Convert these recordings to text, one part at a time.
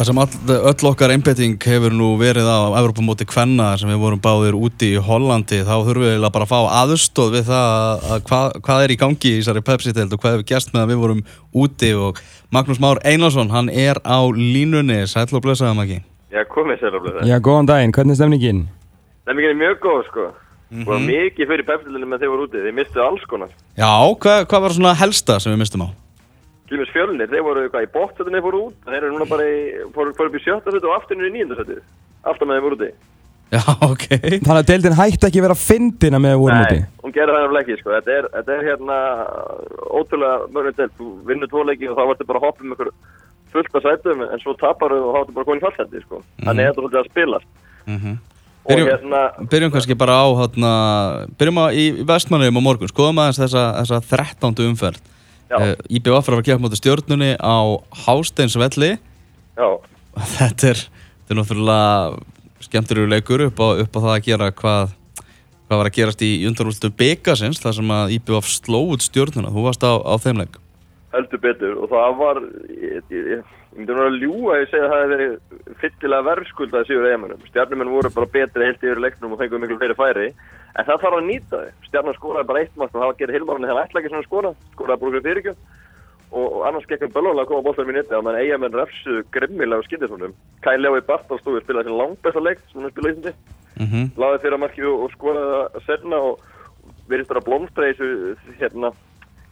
Það sem all, öll okkar einbetting hefur nú verið á Evropamóti Kvenna sem við vorum báðir úti í Hollandi þá þurfum við bara að fá aðstóð við það að, að hvað, hvað er í gangi í þessari Pepsi-teild og hvað hefur gerst með að við vorum úti og Magnús Már Einarsson, hann er á línunni, sæl og blessaðum ekki Já, komið sér að blöða. Já, góðan daginn, hvernig er stemningin? Stemningin er mjög góð, sko. Mm -hmm. mikið fyrir pepsilinu með þeir voru úti, þeir mistu alls konar. Já, hvað, hvað var svona helsta sem við mistum á? Glimmis fjölnir, þeir voru eitthvað í bóttsætunni fóru út, þeir eru núna bara í, fóru, fóru upp í sjötta hlutu og afturinu í nýjöndarsættu. Alltaf með þeir voru úti. Já, ok. Þannig að deildin hætti ekki vera fyndina með að voru úti? Nei, hún gerir það nefnilega ekki, sko. Þetta er, þetta er hérna ótrúlega mörgum deild. Þú vinnur tvo leiki og þá vartu bara að hoppa um ykkur fullt af sætum en svo tapar og þá ertu bara konið fallseti, sko. Þannig er þetta svolítið að spilast. Mm Og Byrjum, byrjum kannski bara á byrjum á í, í vestmannum á morgun skoðum aðeins þessa, þessa 13. já, uh, IBF er að kemja mútið stjórnunni á Hásteinsvelli. Þetta er, þetta er náttúrulega skemmtilegur leikur upp á, upp á það að gera hvað, hvað var að gerast í undanúltu byggasins þar sem að IBF sló út stjórnuna, þú varst á, á þeim leik. Heldur betur. Og það var, ég, ég, ég, ég myndi nú að ljúa að ég segja að það hefði verið fyllilega verðskuldað sigur eigamennum. Stjarnumenn voru bara betri heilt yfir leiknum og fenguðu miklu fleiri færi en það þarf að nýta þau. Stjarnan skoraði bara eitt mark og það að gera heilmarinn þegar ætla ekki svona að skora, skoraði bara okkur fyrirgjöf. Og, og annars gekkum bölvunlega að koma bóltar mín ytti og menn eigamenn refsuðu grimmilega skindisvonum. Kai Leoi Bartals stóði að spila þessi langbæsta leik sem hann spilaði í Íslandi. Mm -hmm. laði fyrir að marki og, og skoraði að senna og verið bara blómstra í þessu hérna,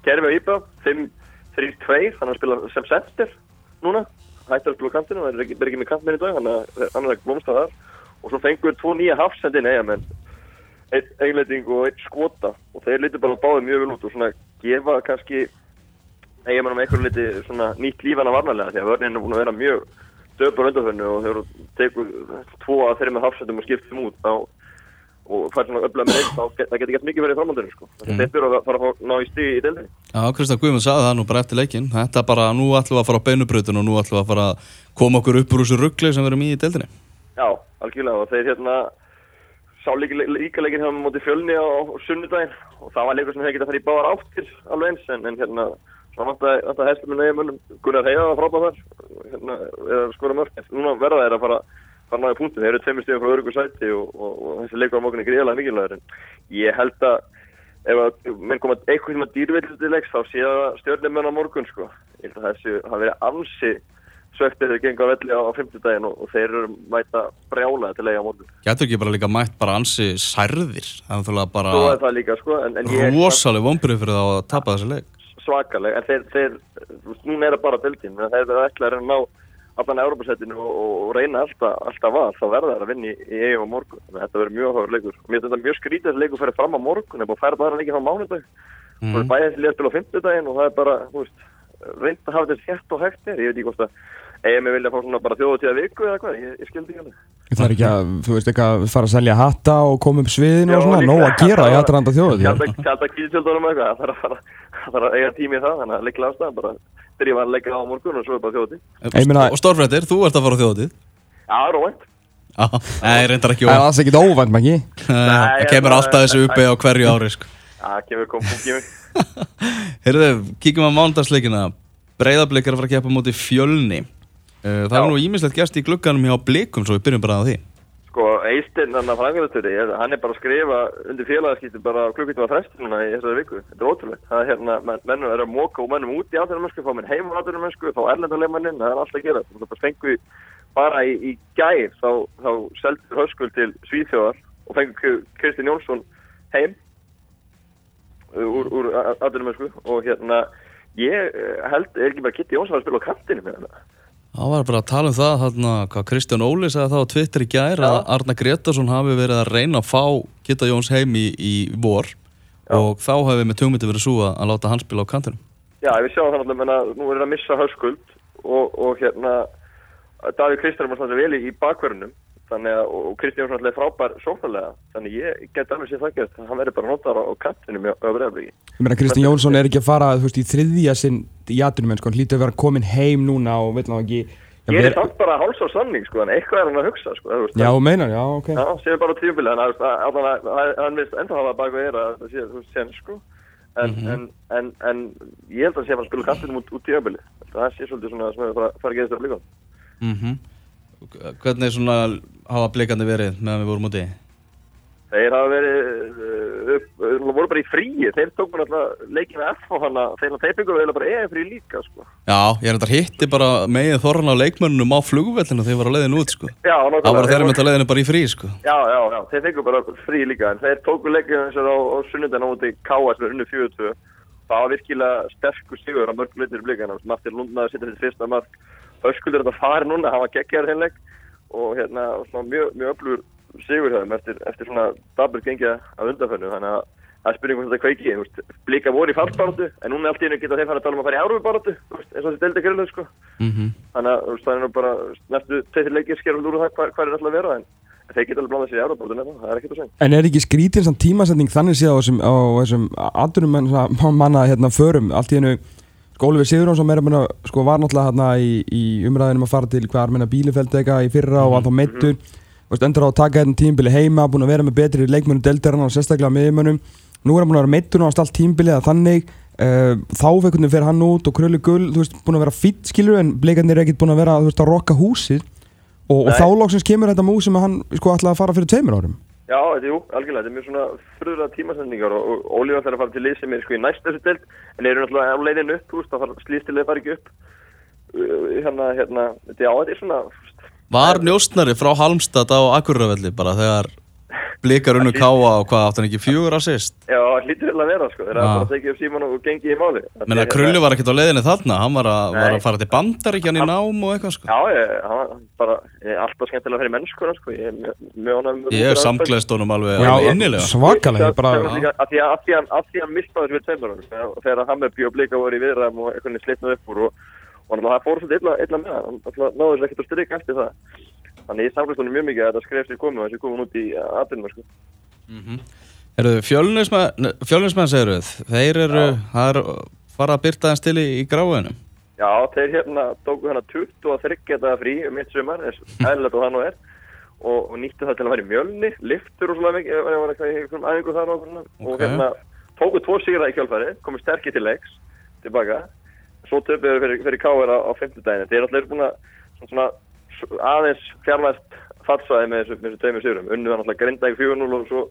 kerfi á Íbjá 5-3-2, þannig að spila sem center núna, hættar að spila kantinu. Það er ekki, er ekki með þannig að ekki blómstra þar. Og svo fengur tvo nýja hafsendin eiga menn einn eiginleiting og einn skota og þeir litur bara báðið mjög vel út og svona gefa kannski eiga mennum einhverju liti svona nýtt lífana varnalega því að vörninn er búin að vera mjög döpur undanfönnu og þegar þú tekur tvo að þeirra með hafsendum og skiptum út þá og fær svona öflega með einn þá get, það getur gett mikið verið í framhaldinu sko. Mm. Þeir byrja að fara að ná í stíð í deildinni. Já, Kristján Guðmund sagði það nú bara eftir leikin þetta bara, nú ætlum við að fara á beinubrautin og nú ætlum við að fara að koma okkur upp úr þessu ruggli sem við erum í í deildinni Já, algjörlega og þeir hérna sá líka, líka leikin hjá móti fjölni á, á sunnudaginn og það var leikur sem þeir geta að fara í báðar áttir alveg eins en, en hérna svona vantaði vantaði hestum með neyjumönnum Gunnar Heiða var frábæð þar hérna, eða skora mörg núna verða þeir að fara fara náðu punktum, þeir eru tveimur stíðum frá öryggur sæti og, og, og þessi leikur á er gríðalega mikilvægur en ég held að ef að menn koma eitthvað sem að dýrvillið til leiks þá sé það stjórnum á morgun sko. Ég held að þessu hafi verið ansi svöktið þegar gengur á velli á, á 50 daginn og, og þeir eru mæta brjálega til á morgun Getur ekki bara líka mætt bara ansi særðir? Það er bara er það líka sko en, en ég er rosaleg vonbrið fyrir þá að tapa þessi leik. Svakaleg en þeir, þeir núna er það bara en þeir eru ætla að reyna að ná allan Európa-settinu og, og, reyna alltaf, alltaf að þá verða þeir að vinna í, á morgun. Að þetta verður mjög hóður leikur. Mér finnst þetta mjög skrítið þessi leikur fyrir fram á morgun er búin að færa bara leikið frá mánudag. Mm. Og bæði þessi liðspil á 50 daginn og það er bara þú veist, reynd að hafa þetta hétt og hægt er. Ég veit ekki hvort að eigum við vilja fá svona bara þjóðu tíða viku eða hvað, ég, ég skildi ekki alveg. Það er ekki að, þú veist, ekki að fara að selja hatta og koma upp sviðinu og svona, nóg að gera í aðranda þjóðu Kalda- kalda kýrtjöldunum eitthvað, það þarf að eiga tími í það, þannig að leikla ástæðan bara drífa að leika á morgun og svo er bara þjóti. Ég meina- Og stórfrættir, þú ert að fara á þjóðatíð Já, róvænt. Já, Nei, reyndar ekki Það er óvænt Það kemur það- kemur kom, kom, kemur. Heyrðu, kíkjum á mánudagsleikina Breiðablik er að keppa móti fjölni Uh, Það Já. var nú ímislegt gæst í glugganum hjá blikum svo við byrjum bara á því Sko, Eistinn, hann að frangaðastöri, hann er bara að skrifa undir félagaskýttu bara fresti núna í þessari viku. Þetta er ótrúlegt. Það er hérna, menn- mennum er að móka og mennum út í átöðumennsku, fá menn heim á átöðumennsku, fá erlendarleimannin, það er alltaf að gera. Það bara í, í gær, þá, þá seldur höskul til Svíþjóðar og fengu Kristinn Jónsson heim úr, úr átöðumennsku og hérna, ég eh, held, er ekki bara Kitty Jónsson að spila á kantinu með þetta? Það var bara að tala um það hana, hvað Kristján Óli sagði það á Twitter í gær að Arna Gretarsson hafi verið að reyna að fá Kitta Jóns heim í, í vor og þá hefði með tjómyndi verið svo að, láta hann spila á kantinum. Já, við sjáum það náttúrulega, menna, nú er það að missa höskuld og, og hérna Davíð Kristján var náttúrulega vel í bakverðunum þannig að, og Kristján var náttúrulega frábær sóknarlega, þannig ég get alveg sér það gert hann verður bara notar á, á, á Breiðabliki. Ég meina, Kristinn Jónsson er ekki að fara, veist, í þriðja sinn í aðrunum, en sko, hann hlýtur að vera komin heim núna og ná ekki Ég er samt bara háls á sanning, sko, en eitthvað er hann að hugsa, sko, veist, Já, meinar, já, ok Já, séu bara að að- að- að- að- hann veist ennþá hafa bak við eira að það sé, þú veist, sen, sko en, en, en, en ég held að sé að hann spila kantinum út, út tímabili það sé svolítið svona Hvernig svona hafa blikandi verið meðan við vorum úti? Þeir hafa verið uh, upp, voru bara í fríi, þeir tók bara alltaf leikina F og hana, þeir, fengur vel bara EF frí líka, sko. Já, ég er þetta hitti bara megið þorran á leikmönnum á flugvellinu þegar þeir var að leiðin út sko. Já, nákvæmlega. Það var Þeir með þetta leiðinu bara í frí sko. Já, já, já, þeir fengur bara frí líka, en þeir tóku leikina eins og á, á sunnundan á móti K.A. sem er unnu 42. Það var virkilega sterkur sigur á í blikana. Martin Lundnaði sitt þetta fyrsta mark. Öskuldur þetta fari núna, hann var geggjar þeim leik og hérna, svona mjög, mjög öflugur sigur þeim eftir, eftir svona dabur gengja af undanfönnu þannig að það er spurning um þetta kveiki þú veist, blika voru í fallbaratu en núna allt í hennu geta þeir fara að tala um að fara í árubaratu eins og þetta delta grillu sko. mm þannig að það er nú bara næstu tveir leikir skerum úr það hvað, hvað er alltaf að vera en, þeir geta alveg blandað sér í nefna, það er ekkert að segja. En er ekki skrítin samt tímasetning þannig séð á þessum, aðdurum manna hérna förum allt í hennu Sigurðun sem er að sko var náttúrulega hérna í, í umræðinum að fara til hvað er meina bílifeld eitthvað í fyrra og alltaf meittur Veist, endur á að taka þetta tímbili heima, búin að vera með betri leikmönnum deldarinn og sérstaklega miðjumönnum. Nú er hann búin að vera meittur og allt tímbili eða þannig. Uh, þá veikurinn fer hann út og krölu gull, þú veist, búin að vera fýtt skilur en bleikarnir er ekkert búin að vera, þú veist, að rokka húsið. Og, og þá lóksins kemur þetta mús sem að hann sko ætlaði að fara fyrir tveimur árum. Já, þetta, jú, algjörlega, þetta er mjög svona fröðulega tímasendingar og, Óli var að fara til lið sem er sko í næst þessu deild en eru náttúrulega á leiðinu upp, þú veist, það fara slýstilega bara ekki upp. Uh, hérna, hérna, þetta, já, þetta er svona Var njóstnari frá Halmstad á Akureyravelli bara þegar blikar unnu káa og hvað átt hann ekki fjögur assist? Já, það hlýtur vel að vera, sko, þeir Já. að bara tekið upp síman og gengið í máli Menna Krulli var ekkert á leiðinni þarna, hann var að, var að fara til bandaríkjan í nám og eitthvað sko. Já, ég, hann var bara, ég er alltaf skemmtilega fyrir mennskuna, sko, ég er mjög- með Ég er útráðarstöð. samgleðst honum alveg, Já, innilega. Svakalega, bara... Það- það- Af því að- af því að af því að hann þessu við tveimur árum, þegar- þegar Hammerby og Blika voru í viðræðum og veginn slitnaði upp úr og, og að. Þannig ég samfélst honum mjög mikið að þetta skref sér komið og þessi komið út í aðbyrnum, sko. Eru fjölnismenn segir við, þeir eru, er fara að byrta þeim til í, gráinu. Já, þeir hérna tóku hérna 23 daga frí um mitt sumar, eins eðlilegt og það nú er og, og nýttu það til að vera í mjölni, liftur og svona mikið, æfingu þar og, hérna tóku tvo sigra í kjálfæri, komið sterkir til leiks tilbaka, svo töpuðu fyrir, fyrir K.R. á, á 50 daginn þeir eru alltaf búin að svona, svona, aðeins fjarlæst fatsvæði með þessu, þessu tveimur sigurum, unnu það náttúrulega grinda í 4-0 og svo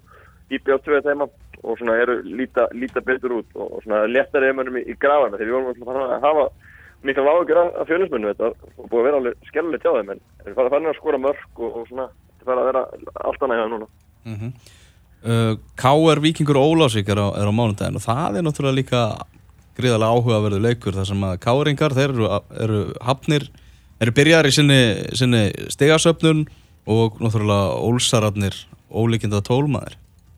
íbjá 2 þeima og svona eru líta, líta betur út og, svona léttari einmönnum í, í grafana þegar við vorum alltaf að hafa mikla lágur af, fjölusmennu þetta og búið að vera alveg skellulegt hjá þeim en þeir fara að fara að skora mörg og, og svona þetta fara að vera allt annað hjá þeim núna Mm uh, K.R. Víkingur Ólásvík er á, á mánudaginn og það er náttúrulega líka gríðarlega áhugaverðu leikur þar sem að K.R.ingar, þeir eru, eru hafnir, eru byrjar í sinni, sinni stegasöfnun og náttúrulega ólsararnir ólíkinda tólmaður.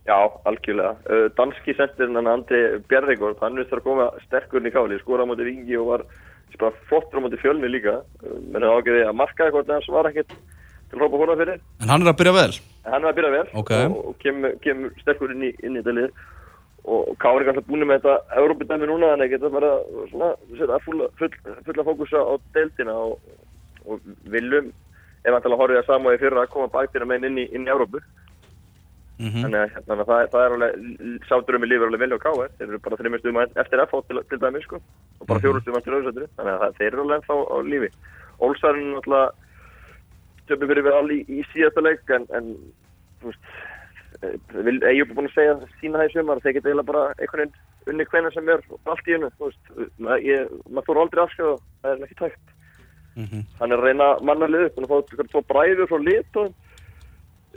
Já, algjörlega. Uh, danski sendirinn hann Andri Bjarregård, hann veist að koma sterkur í káli, skora á móti Vingi og var bara flottur á móti fjölni líka. Menn það ágæði að marka eitthvað hans var ekkert til að hópa hóna fyrir. En hann er að byrja vel. En hann er að byrja vel Ok. og, og kemur, kemur sterkur inn í, inn í þetta lið. Og Kári alltaf búin með þetta Európa-dæmi núna, þannig að geta bara svona, setja fulla, full, fulla fókusa á deildina og, og viljum, að horfið að samvægi fyrir að koma baktina með inn í, inn í Európu. Mm Þannig að hérna, það, það er alveg, sáturum í lífur alveg vel á K.R. Þeir eru bara þreymur stuðum eftir FH til, til dæmis, sko. Og bara fjóru stuðum eftir auðvitað. Þannig að það, þeir eru alveg ennþá á lífi. Ólsarinn náttúrulega töfum fyrir við allir í, í síðasta leik, en, en þú veist, Eyjup er búin að segja sína það í sumar, þeir geta eiginlega bara einhvern veginn unni hvenna sem er allt í hennu. Maður, ég, þóru aldrei afskjöða, það er ekki tækt. -hmm. Hann er að reyna að manna lið upp, hann er að fá ykkur tvo bræður frá litóðum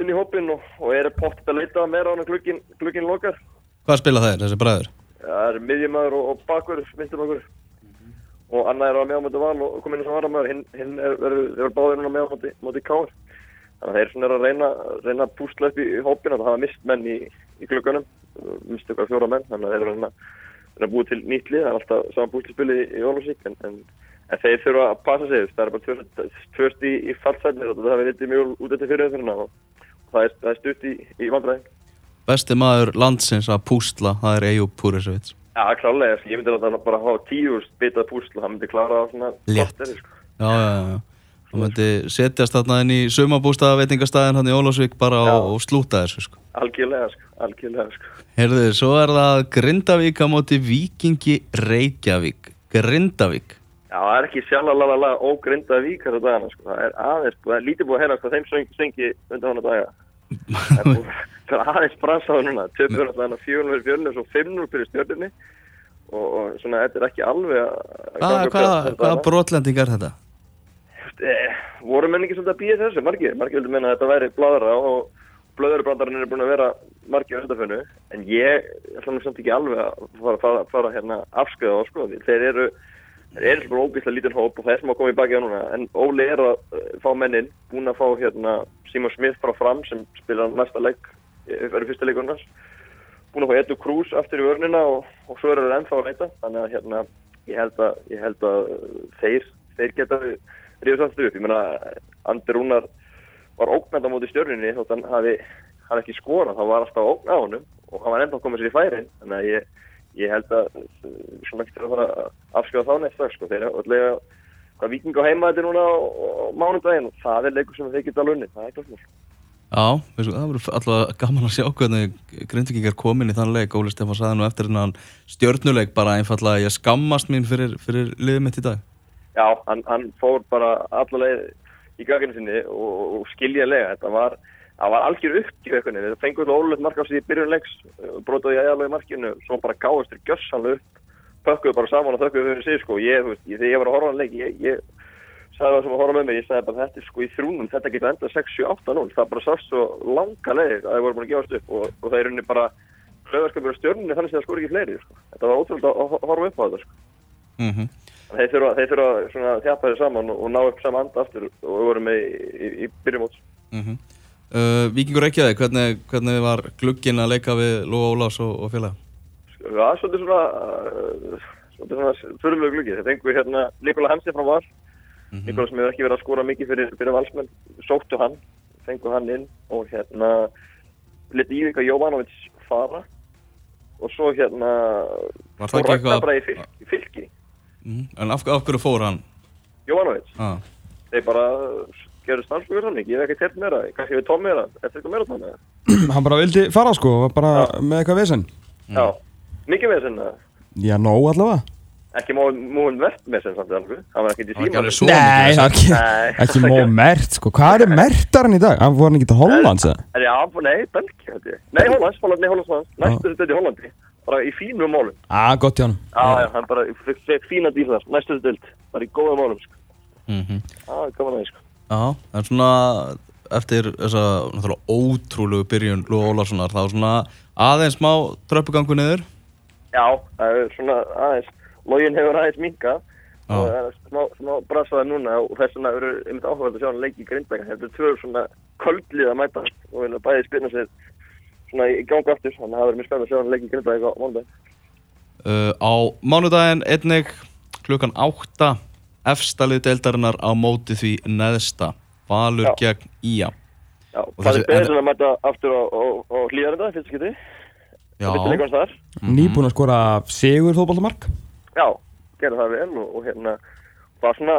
inn í hópinn og, og er pottet að leita meira á hann glukkin, glukkin lokar. Hvað spila þeir, þessi bræður? Það er miðjumæður og, og bakur, vinstubakur. Og annað er á meðámöndi val og kom inn sem varamæður. Hinn, hinn er, verður, verður báðir núna meðámöndi móti káar. Þannig að þeir svona er að reyna, reyna að púsla upp í, í hópinn. Það hafa mist menn í, í glukkanum. Mist okkar fjóra menn. Þannig að þeir eru að að búa til nýtt lið. Það er alltaf saman púslispili í, í Ólusík. En, en, en þeir þurfa að passa sig. Það er bara tvörst, tvörst í, í fallsætnir. Það hefur litið mjög út eftir fyrir þeirra. Og það er, það er stutt í, í vandræðin. Besti maður landsins að pústla, það er Eyjúb Púrisevits. Já, klálega, sko. ég myndi að það bara hafa tíu bitað og hann myndi klára á svona Létt. sko. Já, já, já. Það myndi setjast þarna inn í sumabústaða veitingastæðin hann í Ólásvík bara Já. og, og slúta þessu sko. Algjörlega, sko, algjörlega, sko. Herðu, svo er það Grindavík á móti Víkingi Reykjavík. Grindavík. Já, það er ekki sjálfalala ógrinda víkar á dagana, sko. Það er aðeins, það er lítið búið að heyra hvað þeim söng, söngi undan hana daga. Það er aðeins bransaður núna. Töpur alltaf hana 400 fyrir fjörnum, svo 500 fyrir stjörnunni. Og, og svona, þetta er ekki alveg að... að Hvaða brotlending er þetta? Eh, voru menn ekki svolítið að býja þessu, margir? Margir vildi menna að þetta væri bladra og blöðuribrandarinn er búin að vera margir á undanfönnu. En ég ætla nú samt ekki alveg að fara, fara, fara hérna afskriða á sko. Þeir eru, þeir eru bara ógeðslega lítinn hóp og það er sem að koma í baki á núna. En Óli er að eh, fá mennin, búin að fá hérna Simon Smith frá fram sem spilar næsta leik, eh, verður fyrsta leikurnas. Búin að fá Edu Cruz aftur í vörnina og, og svo eru þeir ennþá að leita. Þannig að hérna, ég held að, ég held að þeir, þeir geta ríðast aftur upp. Ég meina, Andi Rúnar var ógnand á móti stjörninni þótt hann hafi, hafi ekki skorað, það var alltaf ógn á honum og hann var ennþá komið sér í færin. Þannig að ég, ég held að uh, svona ekki til að fara að afskjóða þá næst strax. Sko. Þeir eru allega hvað viking á heima þetta núna á, á mánudaginn og það er leikur sem þeir geta alveg unnið. Það er klart mál. Já, veistu, það verður alltaf gaman að sjá hvernig grindvikingar komin í þann leik Óli Stefán sagði nú eftir hennan stjörnuleik bara einfallega að ég skammast mín fyrir, fyrir liðið mitt í dag Já, hann, hann fór bara allavega í gaginu sinni og, og skiljalega. Þetta var, það var algjör uppgjöf eitthvað. Þeir fengur þetta ólulegt mark á sig í byrjunleiks, brotaði aðalagi markinu, svo bara gáðist þér gjössanlega upp, pökkuðu bara saman og þökkuðu fyrir sig, sko. Ég, veist, ég, þegar ég var að horfa á leik, ég, ég sagði það sem að horfa með mig, ég sagði bara þetta er sko í þrúnum, þetta getur endað 6-7-8-0. Það bara sást svo langa leið að þeir voru búin að gefast upp og, og það er unni bara hlöðarskapur á stjörnunni þannig að það skor ekki fleiri, sko. Þetta var ótrúlega að ho- horfa upp á þetta, sko. mm Þeir þurfa, þeir þurfa að þjapa þeir saman og, og ná upp sama anda aftur og við vorum með í, í, í byrjumóts. -hmm. Uh, Víkingur Reykjavík, hvernig, hvernig var glugginn að leika við Lóa Ólafs og, og félaga? Já, svolítið svona, uh, svolítið svona fyrirlegu gluggi. Þeir fengu hérna Nikola Hansi frá Val. Mhm. Nikola sem hefur ekki verið að skora mikið fyrir, fyrir valsmenn. Sóttu hann, fengu hann inn og hérna liti Ívika Jovanovic fara. Og svo hérna Var það fór ekki Ragnar eitthvað- bara í fylki. Í fylki. Mm En af, af hverju fór hann? Jovanovic. Ah. Þeir bara stannslugur hann ekki. Ég hef ekki teirt meira. Kannski við tóm meira. Eftir eitthvað meira tónlega. Hann bara vildi fara sko, var bara með eitthvað vesen Já, mikið að Já, nóg allavega ekki múin verðt með sem samt alveg hann var ekki í síma Nei, er ekki, ekki móð mert sko Hvað er mertar hann í dag? Hann voru hann ekki til Hollands eða? er já, nei, Belgi nei, Hollands, Holland, nei, Hollands, Hollands næstu þetta í Hollandi bara í fínum málum Á, gott hjá hann já, já, hann bara fekk fína dýr þar næstu þetta dild, bara í góðum málum sko. mm -hmm. já, gaman aðeins sko. Já, en svona eftir þessa náttúrulega ótrúlegu byrjun Lóa Ólafssonar þá svona aðeins smá tröppugangu niður? Já, það er svona aðeins login hefur aðeins minka Já. og það er smá, smá brasaði núna og þess vegna eru einmitt áhugað að sjá hann leiki í grindbæka þetta er tvö svona köldlið að mæta og vilja bæði spilna sér svona í gangu aftur. Þannig að það verður mjög spennt að sjá hann leiki í grindbæka á mánudag uh, Á mánudaginn einnig klukkan átta efstalið deildarinnar á móti því neðsta Valur Já. gegn Ía Já, Og það er beður að mæta aftur á, á, á hlýðarenda, fyrst leikast þar. Nýbúin að skora sigur fótballtamark Já, gerði það vel og, og hérna, var svona,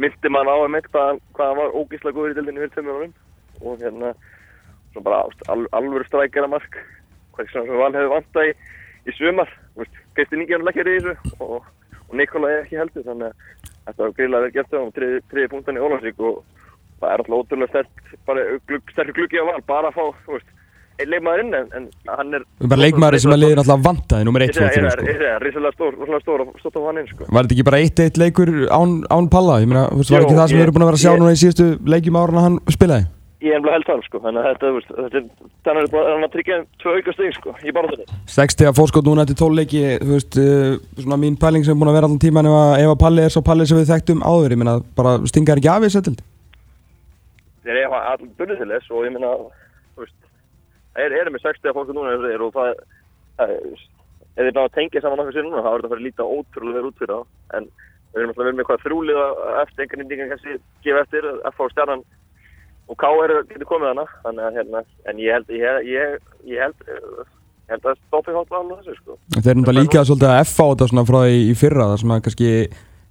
myndi mann á að mitt hvað, hann- hann var ógíslega góður í dildinni fyrir tömur árum. Og hérna, svona bara al, alvöru strækjara mark. Hvað sem sem val hefði vantað í, í sumar. Gæsti nýgjörn lekkir í þessu og, og Nikola er ekki heldur. Þannig að þetta var greiðlega vel gert þegar hann triði punktan í Ólandsvík og það er alltaf ótrúlega sterk, bara glugg, sterkur gluggi á val, bara að fá, þú veist, einn leikmaður inn en, en hann er... Bara leikmaður sem að liðin alltaf vantaði Númer 1 Ég segi, fyrir ég sko segi, ég segi, risalega stór, rosalega stór og stótt á hann inn, sko. Var þetta ekki bara 1-1 leikur án, án Palla? Ég meina, þú veist, var ekki það sem við erum búin að vera að sjá núna í síðustu leikjum árun að hann spilaði? Ég er ennblega held það, sko, þannig að þetta, veist, þetta er, þannig er bara hann að tryggja tvö auka stig, sko, í baráttunni. 60 að fórskot núna eftir 12 leiki, þú veist, uh, svona mín pæling sem er búin að vera allan tíman ef að, ef að Palli er svo Palli sem við þekktum áður, ég meina, bara stingar ekki af í settild. Þeir eru allir bunnið til þess og ég minna, þú veist, þeir eru með 60 að fólku núna, eins og þeir, og það, það er, ef ná að tengja saman okkur sér núna, þá er þetta að fara að líta ótrúlega vel út fyrir þá, en við erum alltaf verið með eitthvað þrúlið eftir einhvern veginn kannski gefa eftir, að fá stjarnan og K er getur komið hana, þannig að hérna, en ég held, ég, ég, ég held, held að stoppi hátt alveg þessu, sko. Þeir eru náttúrulega líka svolítið að F á þetta svona frá því í fyrra, það sem að kannski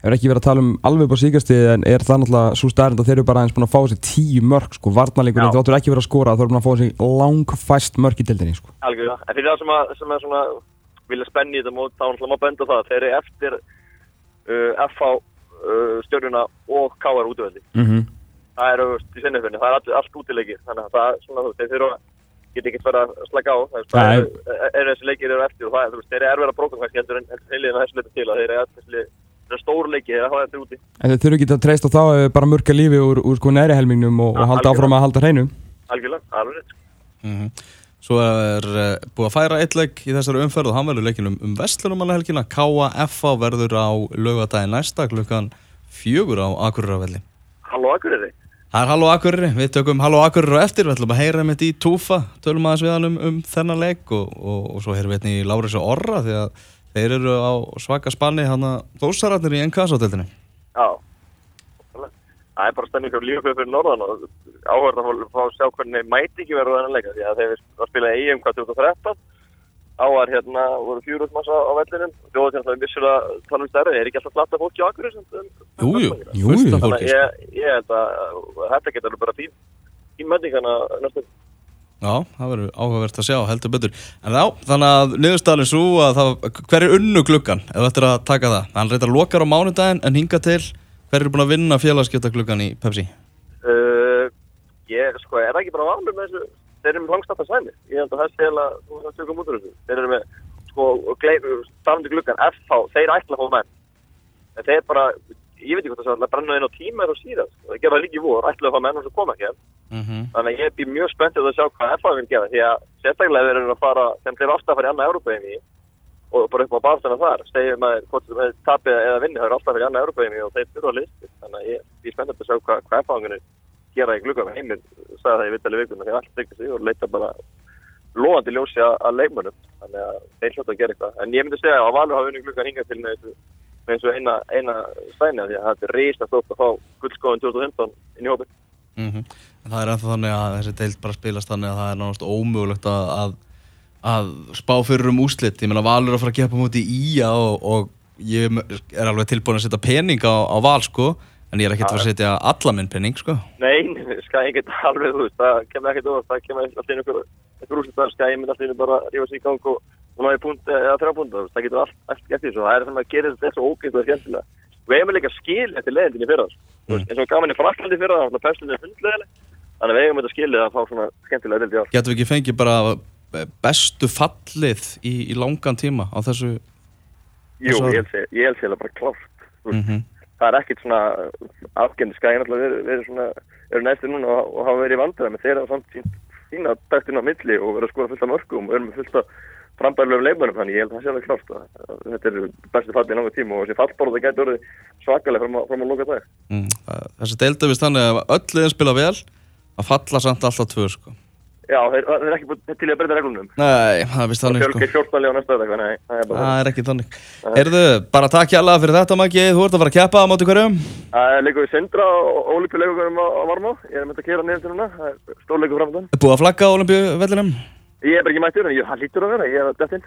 hefur ekki verið að tala um alveg upp á síkasti en er það náttúrulega svo stærnd að þeir eru bara aðeins búin að fá sér tíu mörg sko, varnarleikur, Já. þeir áttur ekki verið að skora, þeir eru búin að fá sér langfæst mörg í deildinni sko. Algjörða, en fyrir það sem, að, sem er svona vilja spenni þetta er það þeir eftir og. Það er auðvist í sinniðfinni, það er allt, allt útileikir, þannig að það er svona, þú veist, þeir þurfa geta ekkert verið að slaka á, það er, það Nei. er, er þessi leikir eru eftir og það er, þú veist, þeir eru erfið að bróka kannski heldur en heiliðin að þessu leita til að þeir eru þeir eru stór leiki eða hafa þetta úti. En þau þurfu ekki að treysta á þá bara murka lífi úr, úr sko næri helmingnum og, og Ja, halda áfram að halda hreinu. Algjörlega, alveg rétt. sko. Mhm. Svo er uh, búið að færa eitt leik í þessari umferð og hann verður leikin um, um Vestlunumannahelgina. K.A.F.A. verður á laugadaginn næsta klukkan fjögur á Akureyravelli. Halló Akureyri. Það er Halló Akureyri, við tökum Halló Akureyri á eftir, við ætlum að heyra með í Túfa, tölum aðeins við hann um, um þennan leik og, og, og svo heyrum við einnig í Láris og Orra því að þeir eru á svaka spanni hann að þósararnir í NKS-átöldinni. Já. Það er bara spenning fyrir lífafjöð fyrir norðan og áhverð að fá að sjá hvernig mæti ekki verður þennan leika því að þeir var að spila EM hvað 2013 á var hérna, voru fjúrúð massa á vellinum þjóðatjans að við vissulega tala um stærri er ekki alltaf flatta fólki á Akureyri sem- sem- Jú, jú, Jú, fullt jú. af Þannig að ég, ég held að þetta getur bara fín fín menningarna næstu Já, það verður áhugavert að sjá, heldur betur. En já, þannig að niðurstaðan er svo að það, hver er unnu gluggan, ef þú ættir að taka það? Hann reyndar lokar á mánudaginn en hinga til, hver er búin að vinna félagskjöta gluggan í Pepsi? uh, ég, sko, er það þeir eru með langstafta sæmi ég held að það sé að þú veist að tökum út úr þessu. Þeir eru með, sko, starfandi gluggan FH, þeir ætla fá menn. En þeir bara, ég veit ekki hvað það er að brenna inn á tíma er á síðan það gera það líka í vor, ætla að fá menn og svo koma ekki Mm -hmm. þannig að ég er mjög spenntið að sjá hvað FH vil gera því að sérstaklega þeir eru að fara þeim eru alltaf að fara í annað Európa-heimi og bara upp á barðstæna þar. Segjum að hvort sem þeir tapið eða vinni það eru alltaf að fara í annað Európa-heimi og þeir þurfa að listi þannig að ég er spenntið að sjá hvað, hvað FH-unir gera í glugga með heiminn sagði það í vitali vikuna því allt byggja sig og leita bara loðandi ljósi að, leikmönnum. Þannig að þeir hljóta að gera eitthvað. En ég myndi segja að Valur hafa unni glugga hingað til með með þessu eina, eina stæni því að þetta er reist að stótt að fá guldskóðin 2015 inn í hópin Mm En það er ennþá þannig að þessi deild bara spilast þannig að það er náttúrulega ómögulegt að, að, að spá fyrir um úslit. Ég meina Valur að fara að gefa múti í og, og ég er alveg tilbúin að setja pening á, á Val sko, en ég er ekkert að fara að setja alla minn pening sko. Nei, skæði ekkert alveg, þú veist, það kemur ekkert ofast, það kemur alltaf inn ykkur, ykkur úrslutar, skæði myndi alltaf inn bara að rífa sig í gang og, og náði punkt eða þrjá punkt, það getur allt, allt gert því, svo það er þannig að gera þetta svo ógænt og skemmtilega. Við hefum líka skil eftir leiðindin í fyrra. Þú veist, eins og gaman í Fraklandi fyrra, þannig að pestin er hundleðileg, þannig að við hefum þetta skilið að fá svona skemmtilega í ár. Getum við ekki fengið bara bestu fallið í, í langan tíma á þessu Jú, Svo- ég held sér bara klárt, þú veist, mm það er ekkert svona afgendi skæðin alltaf verið, verið svona eru næstir núna og, og hafa verið í vandræði með þeirra samt sín, sína dættin á milli og verið að skora fullt af mörgum og erum með fullt af frambæðilegum leikmönnum þannig ég held að það sé alveg klárt að, þetta er bestu falli í langa tíma og þessi fallbóra það gæti orðið svakalega fram, fram að loka dag Mm. Það- Þessi deildu við þannig að öll liðin spila vel að falla samt alltaf tvö sko. Já, þeir, þeir er ekki búin til í að breyta reglunum. Nei, það er vist þannig sko. fjölgi 14 lega á næsta þannig að það er bara Það er ekki þannig. Heyrðu, bara takk hjá alla fyrir þetta Maggi. Þú ert að fara að keppa á móti hverjum? Það er leikur við Sindra og Ólimpíuleikum á, á Varmá. Ég er með að kera niður til núna. Það er stórleikur framöndan Er búið að flagga á Olimpíuvellinum Ég er bara ekki mættur en ég, lítur að vera, ég er að dætt inn